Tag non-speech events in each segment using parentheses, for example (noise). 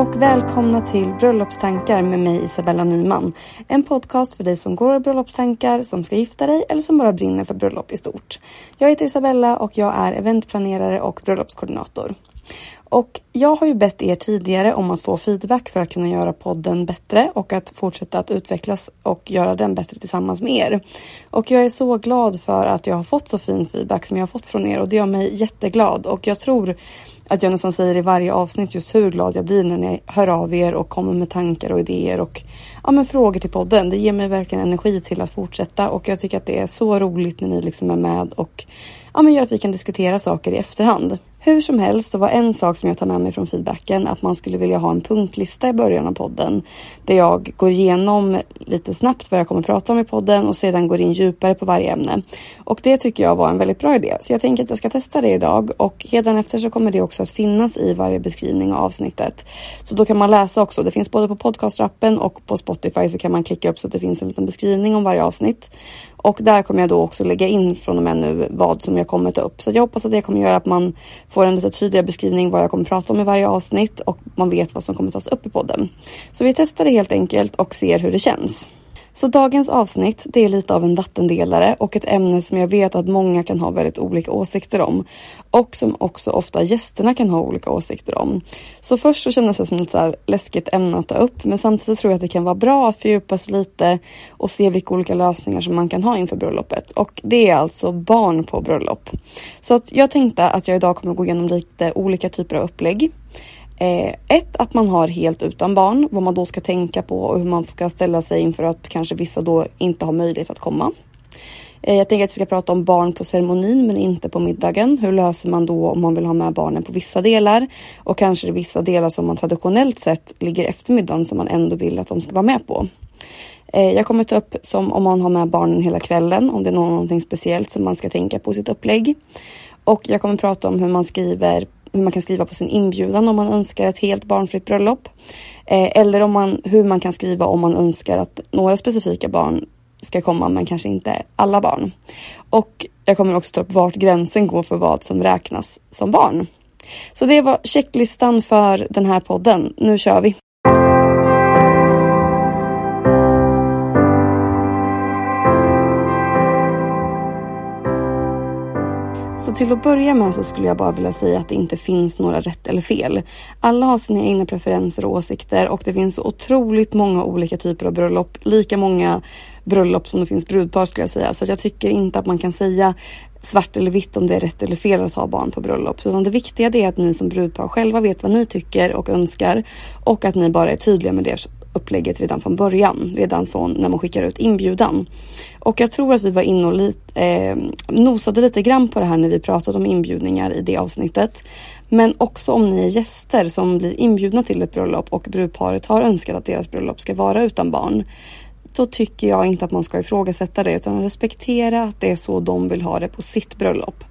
Och välkomna till Bröllopstankar med mig Isabella Nyman. En podcast för dig som går i bröllopstankar, som ska gifta dig eller som bara brinner för bröllop i stort. Jag heter Isabella och jag är eventplanerare och bröllopskoordinator. Och jag har ju bett er tidigare om att få feedback för att kunna göra podden bättre och att fortsätta att utvecklas och göra den bättre tillsammans med er. Och jag är så glad för att jag har fått så fin feedback som jag har fått från er och det gör mig jätteglad och jag tror att jag nästan säger i varje avsnitt just hur glad jag blir när ni hör av er och kommer med tankar och idéer och ja, men frågor till podden. Det ger mig verkligen energi till att fortsätta och jag tycker att det är så roligt när ni liksom är med och ja, men gör att vi kan diskutera saker i efterhand. Hur som helst så var en sak som jag tar med mig från feedbacken att man skulle vilja ha en punktlista i början av podden där jag går igenom lite snabbt vad jag kommer prata om i podden och sedan går in djupare på varje ämne. Och det tycker jag var en väldigt bra idé. Så jag tänker att jag ska testa det idag och efter så kommer det också att finnas i varje beskrivning av avsnittet. Så då kan man läsa också. Det finns både på podcastrappen och på Spotify så kan man klicka upp så att det finns en liten beskrivning om varje avsnitt. Och där kommer jag då också lägga in från och med nu vad som jag kommer ta upp. Så jag hoppas att det kommer göra att man får en lite tydligare beskrivning vad jag kommer prata om i varje avsnitt och man vet vad som kommer tas upp i podden. Så vi testar det helt enkelt och ser hur det känns. Så dagens avsnitt, det är lite av en vattendelare och ett ämne som jag vet att många kan ha väldigt olika åsikter om. Och som också ofta gästerna kan ha olika åsikter om. Så först så kändes det som ett så läskigt ämne att ta upp men samtidigt så tror jag att det kan vara bra att fördjupa sig lite och se vilka olika lösningar som man kan ha inför bröllopet. Och det är alltså barn på bröllop. Så att jag tänkte att jag idag kommer gå igenom lite olika typer av upplägg. Eh, ett, att man har helt utan barn, vad man då ska tänka på och hur man ska ställa sig inför att kanske vissa då inte har möjlighet att komma. Eh, jag tänker att vi ska prata om barn på ceremonin men inte på middagen. Hur löser man då om man vill ha med barnen på vissa delar och kanske det vissa delar som man traditionellt sett ligger efter middagen som man ändå vill att de ska vara med på. Eh, jag kommer ta upp som om man har med barnen hela kvällen, om det är någonting speciellt som man ska tänka på sitt upplägg. Och jag kommer prata om hur man skriver hur man kan skriva på sin inbjudan om man önskar ett helt barnfritt bröllop. Eh, eller om man, hur man kan skriva om man önskar att några specifika barn ska komma men kanske inte alla barn. Och jag kommer också ta upp vart gränsen går för vad som räknas som barn. Så det var checklistan för den här podden. Nu kör vi! Så till att börja med så skulle jag bara vilja säga att det inte finns några rätt eller fel. Alla har sina egna preferenser och åsikter och det finns så otroligt många olika typer av bröllop. Lika många bröllop som det finns brudpar skulle jag säga. Så jag tycker inte att man kan säga svart eller vitt om det är rätt eller fel att ha barn på bröllop. Utan det viktiga är att ni som brudpar själva vet vad ni tycker och önskar och att ni bara är tydliga med det upplägget redan från början, redan från när man skickar ut inbjudan. Och jag tror att vi var inne och lite, eh, nosade lite grann på det här när vi pratade om inbjudningar i det avsnittet. Men också om ni är gäster som blir inbjudna till ett bröllop och brudparet har önskat att deras bröllop ska vara utan barn Då tycker jag inte att man ska ifrågasätta det utan respektera att det är så de vill ha det på sitt bröllop.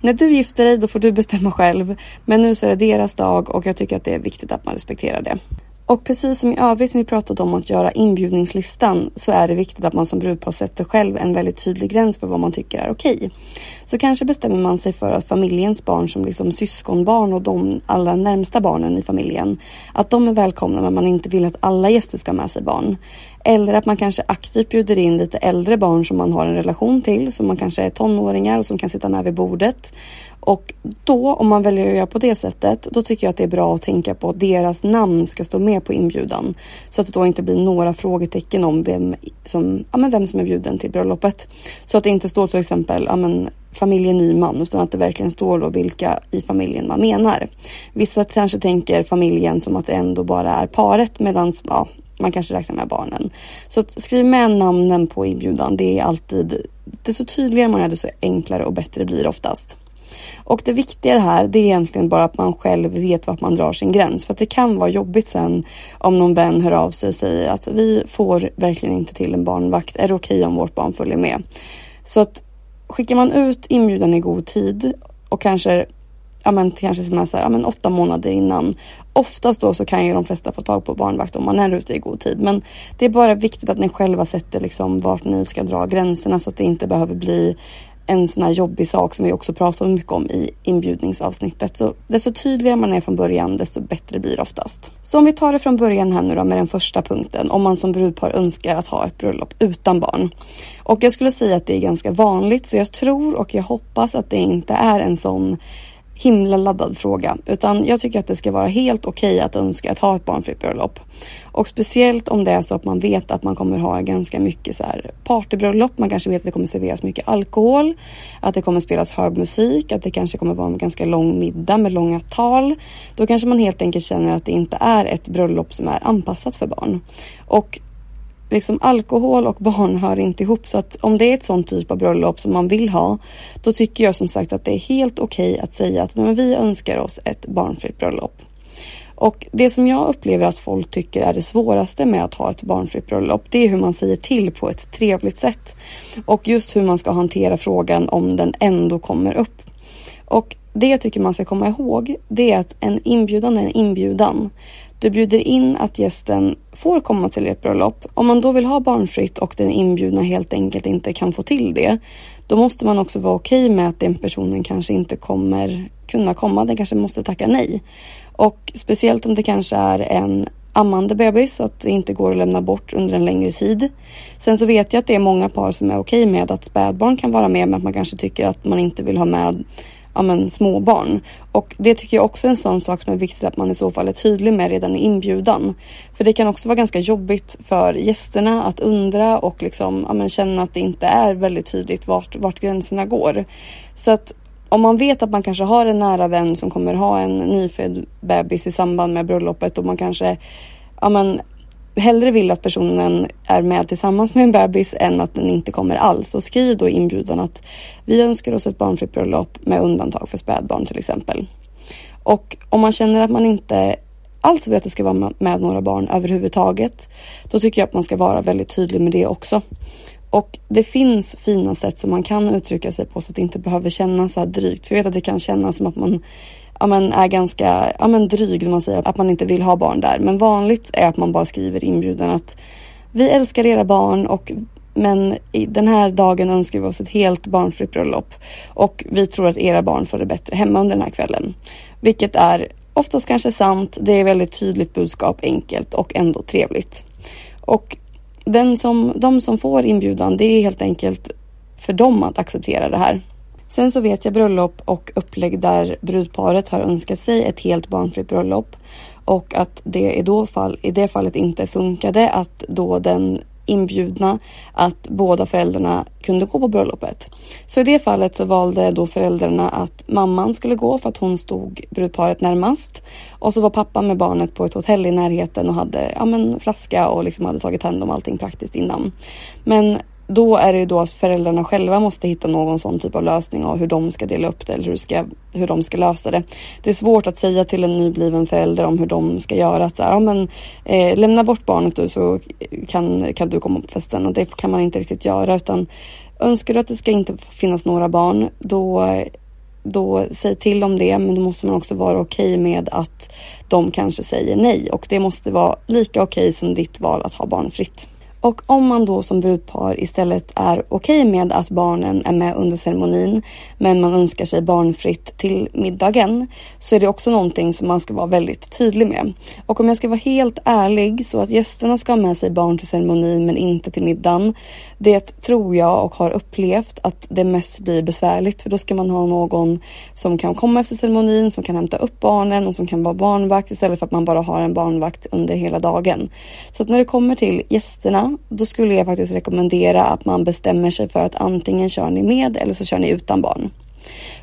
När du gifter dig då får du bestämma själv men nu så är det deras dag och jag tycker att det är viktigt att man respekterar det. Och precis som i övrigt när vi pratade om att göra inbjudningslistan så är det viktigt att man som brudpar sätter själv en väldigt tydlig gräns för vad man tycker är okej. Så kanske bestämmer man sig för att familjens barn som liksom syskonbarn och de allra närmsta barnen i familjen, att de är välkomna men man inte vill att alla gäster ska ha med sig barn. Eller att man kanske aktivt bjuder in lite äldre barn som man har en relation till, som man kanske är tonåringar och som kan sitta med vid bordet. Och då, om man väljer att göra på det sättet, då tycker jag att det är bra att tänka på att deras namn ska stå med på inbjudan. Så att det då inte blir några frågetecken om vem som, ja, men vem som är bjuden till bröllopet. Så att det inte står till exempel ja, men, familjen Nyman utan att det verkligen står då vilka i familjen man menar. Vissa kanske tänker familjen som att det ändå bara är paret medan ja, man kanske räknar med barnen. Så att skriv med namnen på inbjudan. Det är alltid, desto tydligare man är desto enklare och bättre blir det oftast. Och det viktiga här, det är egentligen bara att man själv vet vart man drar sin gräns. För att det kan vara jobbigt sen om någon vän hör av sig och säger att vi får verkligen inte till en barnvakt. Är det okej okay om vårt barn följer med? Så att skickar man ut inbjudan i god tid och kanske ja men kanske som är så här, ja men åtta månader innan. Oftast då så kan ju de flesta få tag på barnvakt om man är ute i god tid. Men det är bara viktigt att ni själva sätter liksom vart ni ska dra gränserna så att det inte behöver bli en sån här jobbig sak som vi också pratar mycket om i inbjudningsavsnittet. Så desto tydligare man är från början, desto bättre blir det oftast. Så om vi tar det från början här nu då med den första punkten, om man som brudpar önskar att ha ett bröllop utan barn. Och jag skulle säga att det är ganska vanligt, så jag tror och jag hoppas att det inte är en sån himla laddad fråga, utan jag tycker att det ska vara helt okej okay att önska att ha ett barnfritt bröllop. Och speciellt om det är så att man vet att man kommer ha ganska mycket så här partybröllop. Man kanske vet att det kommer serveras mycket alkohol, att det kommer spelas hög musik, att det kanske kommer vara en ganska lång middag med långa tal. Då kanske man helt enkelt känner att det inte är ett bröllop som är anpassat för barn. Och liksom alkohol och barn hör inte ihop. Så att om det är ett sånt typ av bröllop som man vill ha, då tycker jag som sagt att det är helt okej okay att säga att men vi önskar oss ett barnfritt bröllop. Och det som jag upplever att folk tycker är det svåraste med att ha ett barnfritt bröllop, det är hur man säger till på ett trevligt sätt. Och just hur man ska hantera frågan om den ändå kommer upp. Och det jag tycker man ska komma ihåg, det är att en inbjudan är en inbjudan. Du bjuder in att gästen får komma till ert bröllop. Om man då vill ha barnfritt och den inbjudna helt enkelt inte kan få till det, då måste man också vara okej okay med att den personen kanske inte kommer kunna komma. Den kanske måste tacka nej. Och speciellt om det kanske är en ammande bebis så att det inte går att lämna bort under en längre tid. Sen så vet jag att det är många par som är okej med att spädbarn kan vara med men att man kanske tycker att man inte vill ha med ja, men, småbarn. Och det tycker jag också är en sån sak som är viktigt att man i så fall är tydlig med redan i inbjudan. För det kan också vara ganska jobbigt för gästerna att undra och liksom, ja, men, känna att det inte är väldigt tydligt vart, vart gränserna går. Så att om man vet att man kanske har en nära vän som kommer ha en nyfödd bebis i samband med bröllopet och man kanske ja, men, hellre vill att personen är med tillsammans med en bebis än att den inte kommer alls. Och skriv då i inbjudan att vi önskar oss ett barnfritt bröllop med undantag för spädbarn till exempel. Och om man känner att man inte alls vill att det ska vara med några barn överhuvudtaget, då tycker jag att man ska vara väldigt tydlig med det också. Och det finns fina sätt som man kan uttrycka sig på så att det inte behöver kännas så här drygt. För jag vet att det kan kännas som att man ja, men är ganska ja, men dryg när man säger att man inte vill ha barn där. Men vanligt är att man bara skriver inbjudan att vi älskar era barn och men den här dagen önskar vi oss ett helt barnfritt bröllop och vi tror att era barn får det bättre hemma under den här kvällen. Vilket är oftast kanske sant. Det är väldigt tydligt budskap, enkelt och ändå trevligt. Och den som, de som får inbjudan, det är helt enkelt för dem att acceptera det här. Sen så vet jag bröllop och upplägg där brudparet har önskat sig ett helt barnfritt bröllop och att det i, då fall, i det fallet inte funkade att då den inbjudna att båda föräldrarna kunde gå på bröllopet. Så i det fallet så valde då föräldrarna att mamman skulle gå för att hon stod brudparet närmast. Och så var pappan med barnet på ett hotell i närheten och hade ja, men, flaska och liksom hade tagit hand om allting praktiskt innan. Men då är det ju då att föräldrarna själva måste hitta någon sån typ av lösning av hur de ska dela upp det eller hur, ska, hur de ska lösa det. Det är svårt att säga till en nybliven förälder om hur de ska göra. Att så här, ja, men, eh, lämna bort barnet du så kan, kan du komma på festen. Och det kan man inte riktigt göra utan önskar du att det ska inte finnas några barn då då säg till om det, men då måste man också vara okej okay med att de kanske säger nej och det måste vara lika okej okay som ditt val att ha barn fritt. Och om man då som brudpar istället är okej okay med att barnen är med under ceremonin, men man önskar sig barnfritt till middagen, så är det också någonting som man ska vara väldigt tydlig med. Och om jag ska vara helt ärlig, så att gästerna ska ha med sig barn till ceremonin men inte till middagen, det tror jag och har upplevt att det mest blir besvärligt, för då ska man ha någon som kan komma efter ceremonin, som kan hämta upp barnen och som kan vara barnvakt istället för att man bara har en barnvakt under hela dagen. Så att när det kommer till gästerna då skulle jag faktiskt rekommendera att man bestämmer sig för att antingen kör ni med eller så kör ni utan barn.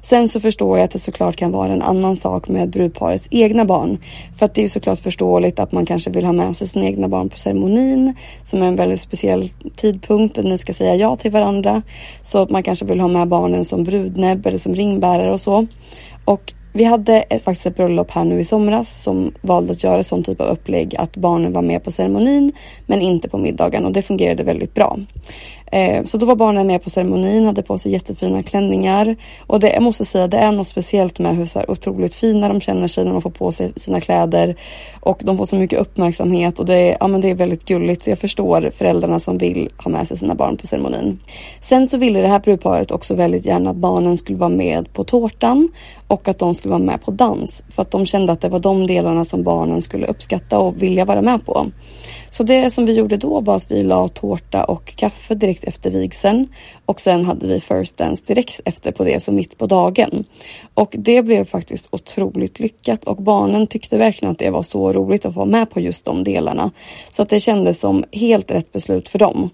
Sen så förstår jag att det såklart kan vara en annan sak med brudparets egna barn. För att det är såklart förståeligt att man kanske vill ha med sig sina egna barn på ceremonin som är en väldigt speciell tidpunkt där ni ska säga ja till varandra. Så att man kanske vill ha med barnen som brudnäbb eller som ringbärare och så. Och vi hade ett, faktiskt ett bröllop här nu i somras som valde att göra sån typ av upplägg att barnen var med på ceremonin men inte på middagen och det fungerade väldigt bra. Eh, så då var barnen med på ceremonin, hade på sig jättefina klänningar och det, jag måste säga det är något speciellt med hur så här otroligt fina de känner sig när de får på sig sina kläder och de får så mycket uppmärksamhet och det är, ja, men det är väldigt gulligt så jag förstår föräldrarna som vill ha med sig sina barn på ceremonin. Sen så ville det här brudparet också väldigt gärna att barnen skulle vara med på tårtan och att de skulle vara med på dans för att de kände att det var de delarna som barnen skulle uppskatta och vilja vara med på. Så det som vi gjorde då var att vi la tårta och kaffe direkt efter vigseln och sen hade vi first dance direkt efter på det, så mitt på dagen. Och det blev faktiskt otroligt lyckat och barnen tyckte verkligen att det var så roligt att vara med på just de delarna. Så att det kändes som helt rätt beslut för dem.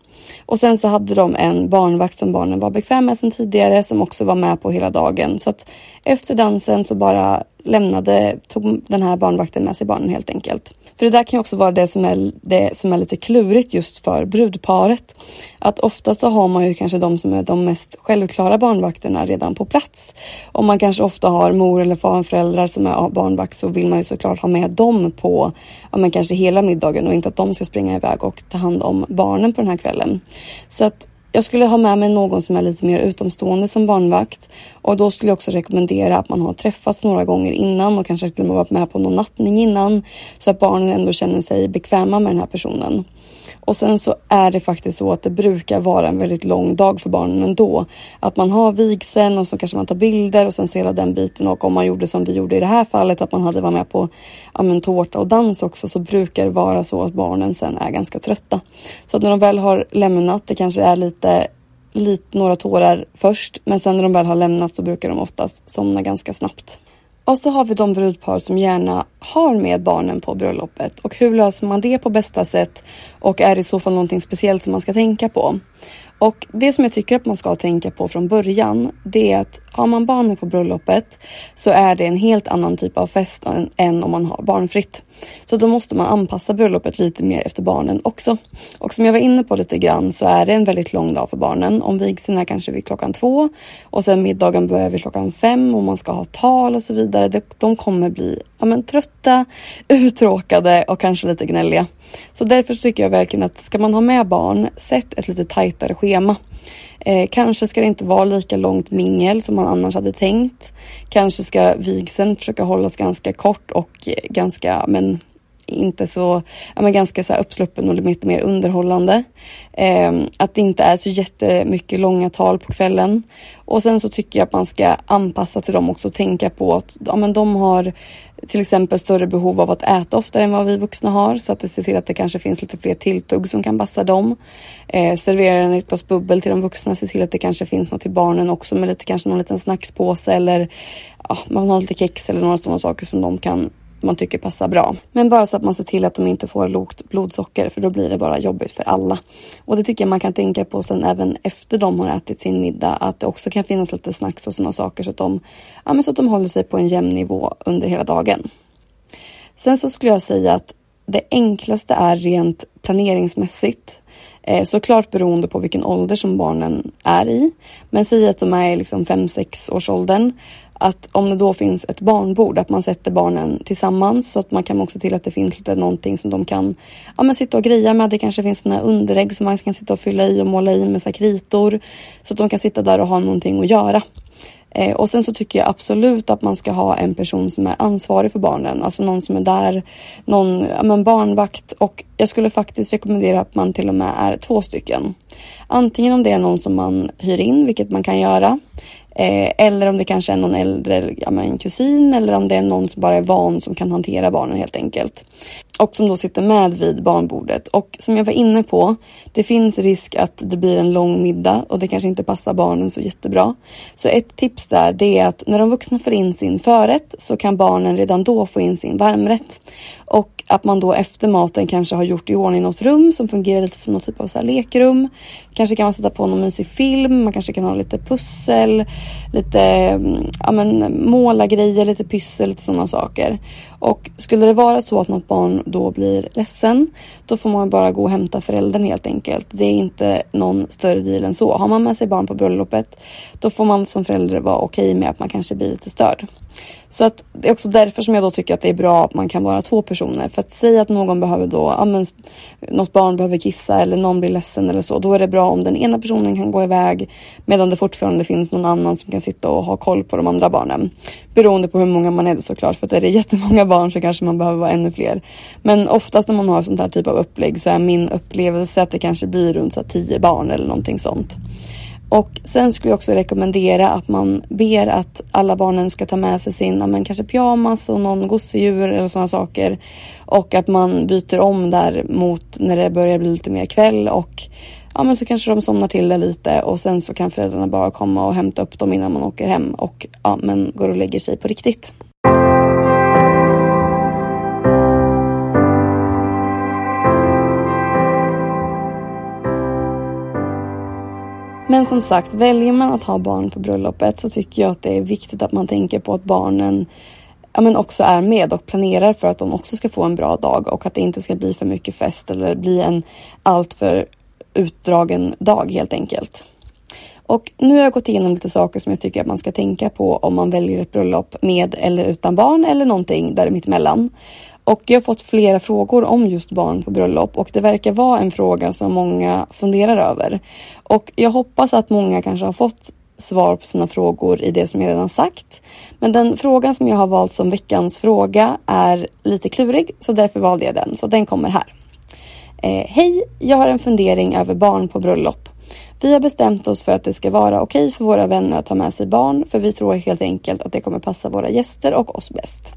Och sen så hade de en barnvakt som barnen var bekväma med sedan tidigare som också var med på hela dagen. Så att efter dansen så bara lämnade, tog den här barnvakten med sig barnen helt enkelt. För det där kan ju också vara det som är, det som är lite klurigt just för brudparet. Att ofta så har man ju kanske de som är de mest självklara barnvakterna redan på plats. Om man kanske ofta har mor eller farföräldrar som är barnvakt så vill man ju såklart ha med dem på ja, men kanske hela middagen och inte att de ska springa iväg och ta hand om barnen på den här kvällen. Så att jag skulle ha med mig någon som är lite mer utomstående som barnvakt och då skulle jag också rekommendera att man har träffats några gånger innan och kanske till och med varit med på någon nattning innan så att barnen ändå känner sig bekväma med den här personen. Och sen så är det faktiskt så att det brukar vara en väldigt lång dag för barnen ändå. Att man har vigseln och så kanske man tar bilder och sen så hela den biten och om man gjorde som vi gjorde i det här fallet att man hade varit med på ja, men, tårta och dans också så brukar det vara så att barnen sen är ganska trötta. Så att när de väl har lämnat, det kanske är lite lite, några tårar först men sen när de väl har lämnat så brukar de oftast somna ganska snabbt. Och så har vi de brudpar som gärna har med barnen på bröllopet och hur löser man det på bästa sätt och är det i så fall någonting speciellt som man ska tänka på? Och det som jag tycker att man ska tänka på från början, det är att har man barn med på bröllopet så är det en helt annan typ av fest än, än om man har barnfritt. Så då måste man anpassa bröllopet lite mer efter barnen också. Och som jag var inne på lite grann så är det en väldigt lång dag för barnen. Om vigseln är kanske vid klockan två och sen middagen börjar vid klockan fem och man ska ha tal och så vidare. De kommer bli ja, men, trötta, (laughs) uttråkade och kanske lite gnälliga. Så därför tycker jag verkligen att ska man ha med barn, sätt ett lite tajtare schema. Eh, kanske ska det inte vara lika långt mingel som man annars hade tänkt. Kanske ska vigseln försöka hållas ganska kort och eh, ganska, men inte så, ja, men ganska så här uppsluppen och lite mer underhållande. Eh, att det inte är så jättemycket långa tal på kvällen. Och sen så tycker jag att man ska anpassa till dem också och tänka på att ja, men de har till exempel större behov av att äta oftare än vad vi vuxna har så att det ser till att det kanske finns lite fler tilltugg som kan passa dem. Eh, servera en ett glas bubbel till de vuxna, se till att det kanske finns något till barnen också med lite kanske någon liten snackspåse eller ja, man har lite kex eller några sådana saker som de kan man tycker passar bra. Men bara så att man ser till att de inte får lågt blodsocker för då blir det bara jobbigt för alla. Och det tycker jag man kan tänka på sen även efter de har ätit sin middag att det också kan finnas lite snacks och sådana saker så att de, ja, men så att de håller sig på en jämn nivå under hela dagen. Sen så skulle jag säga att det enklaste är rent planeringsmässigt eh, såklart beroende på vilken ålder som barnen är i. Men säg att de är liksom 5-6 års åldern att om det då finns ett barnbord, att man sätter barnen tillsammans så att man kan också till att det finns lite någonting som de kan ja, men sitta och greja med. Det kanske finns såna underlägg som man kan sitta och fylla i och måla i med så kritor så att de kan sitta där och ha någonting att göra. Eh, och sen så tycker jag absolut att man ska ha en person som är ansvarig för barnen, alltså någon som är där, någon ja, men barnvakt och jag skulle faktiskt rekommendera att man till och med är två stycken. Antingen om det är någon som man hyr in, vilket man kan göra, Eh, eller om det kanske är någon äldre ja, men kusin eller om det är någon som bara är van som kan hantera barnen helt enkelt. Och som då sitter med vid barnbordet. Och som jag var inne på, det finns risk att det blir en lång middag och det kanske inte passar barnen så jättebra. Så ett tips där det är att när de vuxna får in sin förrätt så kan barnen redan då få in sin varmrätt. Och att man då efter maten kanske har gjort i ordning något rum som fungerar lite som någon typ av så lekrum. Kanske kan man sätta på någon mysig film, man kanske kan ha lite pussel, lite mm, ja, men, måla grejer, lite pyssel, lite sådana saker. Och skulle det vara så att något barn då blir ledsen, då får man bara gå och hämta föräldern helt enkelt. Det är inte någon större deal än så. Har man med sig barn på bröllopet, då får man som förälder vara okej med att man kanske blir lite störd. Så att det är också därför som jag då tycker att det är bra att man kan vara två personer. För att säga att någon behöver då, ja men något barn behöver kissa eller någon blir ledsen eller så. Då är det bra om den ena personen kan gå iväg medan det fortfarande finns någon annan som kan sitta och ha koll på de andra barnen. Beroende på hur många man är såklart. För att är det jättemånga barn så kanske man behöver vara ännu fler. Men oftast när man har sånt här typ av upplägg så är min upplevelse att det kanske blir runt så tio barn eller någonting sånt. Och sen skulle jag också rekommendera att man ber att alla barnen ska ta med sig sin, men kanske pyjamas och någon gosedjur eller sådana saker. Och att man byter om där mot när det börjar bli lite mer kväll och ja men så kanske de somnar till det lite och sen så kan föräldrarna bara komma och hämta upp dem innan man åker hem och ja men går och lägger sig på riktigt. Men som sagt, väljer man att ha barn på bröllopet så tycker jag att det är viktigt att man tänker på att barnen ja, men också är med och planerar för att de också ska få en bra dag och att det inte ska bli för mycket fest eller bli en alltför utdragen dag helt enkelt. Och nu har jag gått igenom lite saker som jag tycker att man ska tänka på om man väljer ett bröllop med eller utan barn eller någonting däremellan. Och jag har fått flera frågor om just barn på bröllop och det verkar vara en fråga som många funderar över. Och jag hoppas att många kanske har fått svar på sina frågor i det som jag redan sagt. Men den frågan som jag har valt som veckans fråga är lite klurig så därför valde jag den. Så den kommer här. Eh, Hej, jag har en fundering över barn på bröllop. Vi har bestämt oss för att det ska vara okej för våra vänner att ha med sig barn för vi tror helt enkelt att det kommer passa våra gäster och oss bäst.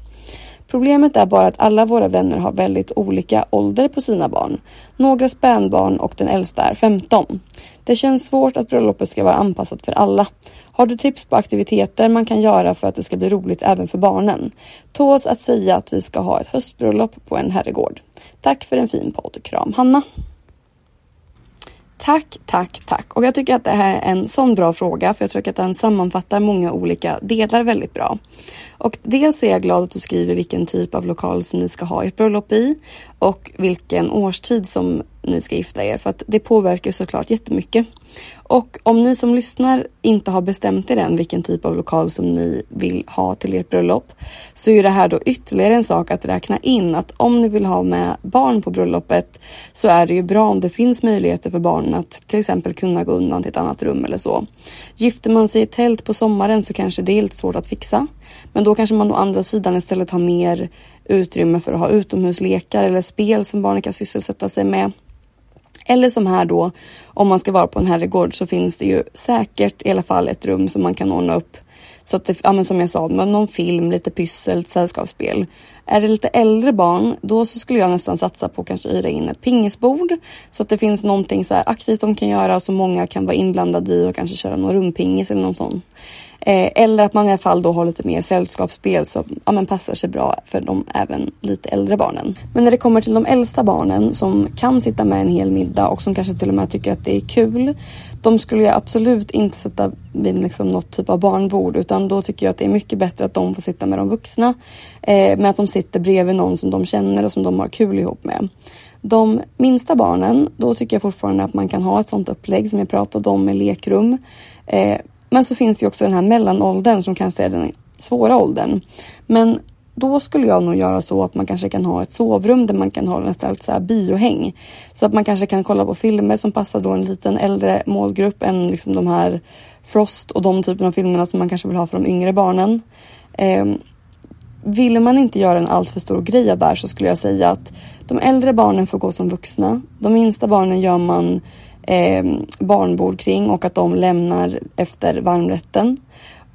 Problemet är bara att alla våra vänner har väldigt olika ålder på sina barn. Några spädbarn och den äldsta är 15. Det känns svårt att bröllopet ska vara anpassat för alla. Har du tips på aktiviteter man kan göra för att det ska bli roligt även för barnen? Tåls att säga att vi ska ha ett höstbröllop på en herrgård. Tack för en fin podd. Kram Hanna. Tack, tack, tack. Och jag tycker att det här är en sån bra fråga för jag tror att den sammanfattar många olika delar väldigt bra. Och dels är jag glad att du skriver vilken typ av lokal som ni ska ha ert bröllop i och vilken årstid som ni ska gifta er för att det påverkar såklart jättemycket. Och om ni som lyssnar inte har bestämt er än vilken typ av lokal som ni vill ha till ert bröllop så är det här då ytterligare en sak att räkna in att om ni vill ha med barn på bröllopet så är det ju bra om det finns möjligheter för barnen att till exempel kunna gå undan till ett annat rum eller så. Gifter man sig i tält på sommaren så kanske det är lite svårt att fixa. Men då kanske man å andra sidan istället har mer utrymme för att ha utomhuslekar eller spel som barnen kan sysselsätta sig med. Eller som här då, om man ska vara på en herrgård så finns det ju säkert i alla fall ett rum som man kan ordna upp. Så att det, ja men som jag sa, någon film, lite pyssel, ett sällskapsspel. Är det lite äldre barn, då så skulle jag nästan satsa på att kanske hyra in ett pingisbord. Så att det finns någonting så aktivt de kan göra så många kan vara inblandade i och kanske köra någon rumpingis eller någon sån. Eh, eller att man i alla fall då har lite mer sällskapsspel som ja, men passar sig bra för de även lite äldre barnen. Men när det kommer till de äldsta barnen som kan sitta med en hel middag och som kanske till och med tycker att det är kul. De skulle jag absolut inte sätta vid liksom något typ av barnbord utan då tycker jag att det är mycket bättre att de får sitta med de vuxna. Eh, men att de sitter bredvid någon som de känner och som de har kul ihop med. De minsta barnen, då tycker jag fortfarande att man kan ha ett sånt upplägg som jag pratade om med lekrum. Eh, men så finns det också den här mellanåldern som kanske är den svåra åldern. Men då skulle jag nog göra så att man kanske kan ha ett sovrum där man kan ha nästan så här biohäng. Så att man kanske kan kolla på filmer som passar då en liten äldre målgrupp än liksom de här Frost och de typen av filmerna som man kanske vill ha för de yngre barnen. Eh, vill man inte göra en alltför stor grej av det här så skulle jag säga att de äldre barnen får gå som vuxna. De minsta barnen gör man eh, barnbord kring och att de lämnar efter varmrätten.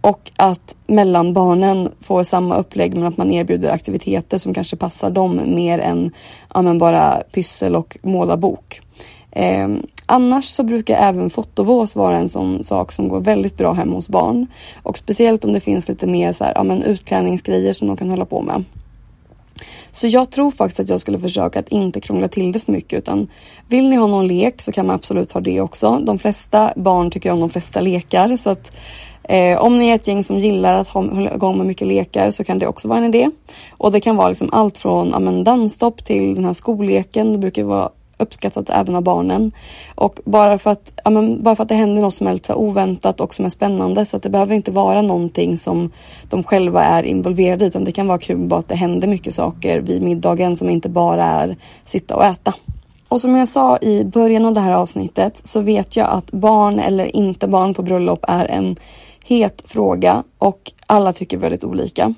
Och att mellanbarnen får samma upplägg men att man erbjuder aktiviteter som kanske passar dem mer än ja, bara pyssel och målarbok. Eh, annars så brukar även fotobås vara en sån sak som går väldigt bra hemma hos barn. Och speciellt om det finns lite mer så här, ja, men utklädningsgrejer som de kan hålla på med. Så jag tror faktiskt att jag skulle försöka att inte krångla till det för mycket utan vill ni ha någon lek så kan man absolut ha det också. De flesta barn tycker om de flesta lekar så att Eh, om ni är ett gäng som gillar att ha, hålla igång med mycket lekar så kan det också vara en idé. Och det kan vara liksom allt från ja, men, dansstopp till den här skolleken. Det brukar vara uppskattat även av barnen. Och bara för att, ja, men, bara för att det händer något som är lite oväntat och som är spännande så att det behöver inte vara någonting som de själva är involverade i utan det kan vara kul bara att det händer mycket saker vid middagen som inte bara är sitta och äta. Och som jag sa i början av det här avsnittet så vet jag att barn eller inte barn på bröllop är en het fråga och alla tycker väldigt olika.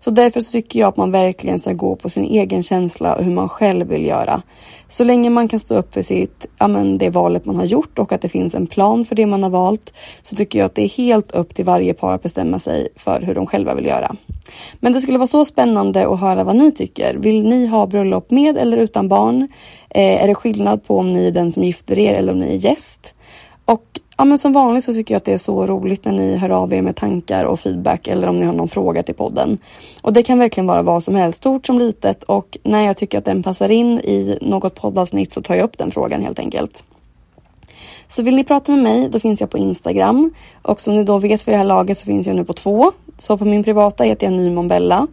Så därför så tycker jag att man verkligen ska gå på sin egen känsla och hur man själv vill göra. Så länge man kan stå upp för sitt, ja men det valet man har gjort och att det finns en plan för det man har valt så tycker jag att det är helt upp till varje par att bestämma sig för hur de själva vill göra. Men det skulle vara så spännande att höra vad ni tycker. Vill ni ha bröllop med eller utan barn? Eh, är det skillnad på om ni är den som gifter er eller om ni är gäst? Och ja, men som vanligt så tycker jag att det är så roligt när ni hör av er med tankar och feedback eller om ni har någon fråga till podden. Och det kan verkligen vara vad som helst, stort som litet och när jag tycker att den passar in i något poddavsnitt så tar jag upp den frågan helt enkelt. Så vill ni prata med mig, då finns jag på Instagram. Och som ni då vet för det här laget så finns jag nu på två. Så på min privata heter jag NymonBella.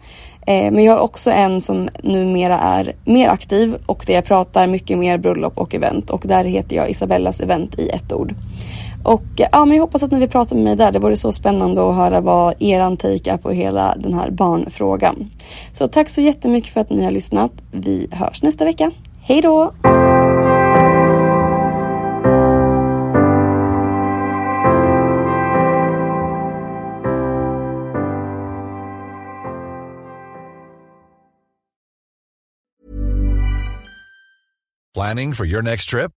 Eh, men jag har också en som numera är mer aktiv och där jag pratar mycket mer bröllop och event. Och där heter jag Isabellas event i ett ord. Och eh, ja, men jag hoppas att ni vill prata med mig där. Det vore så spännande att höra vad er take är på hela den här barnfrågan. Så tack så jättemycket för att ni har lyssnat. Vi hörs nästa vecka. Hej då! Planning for your next trip?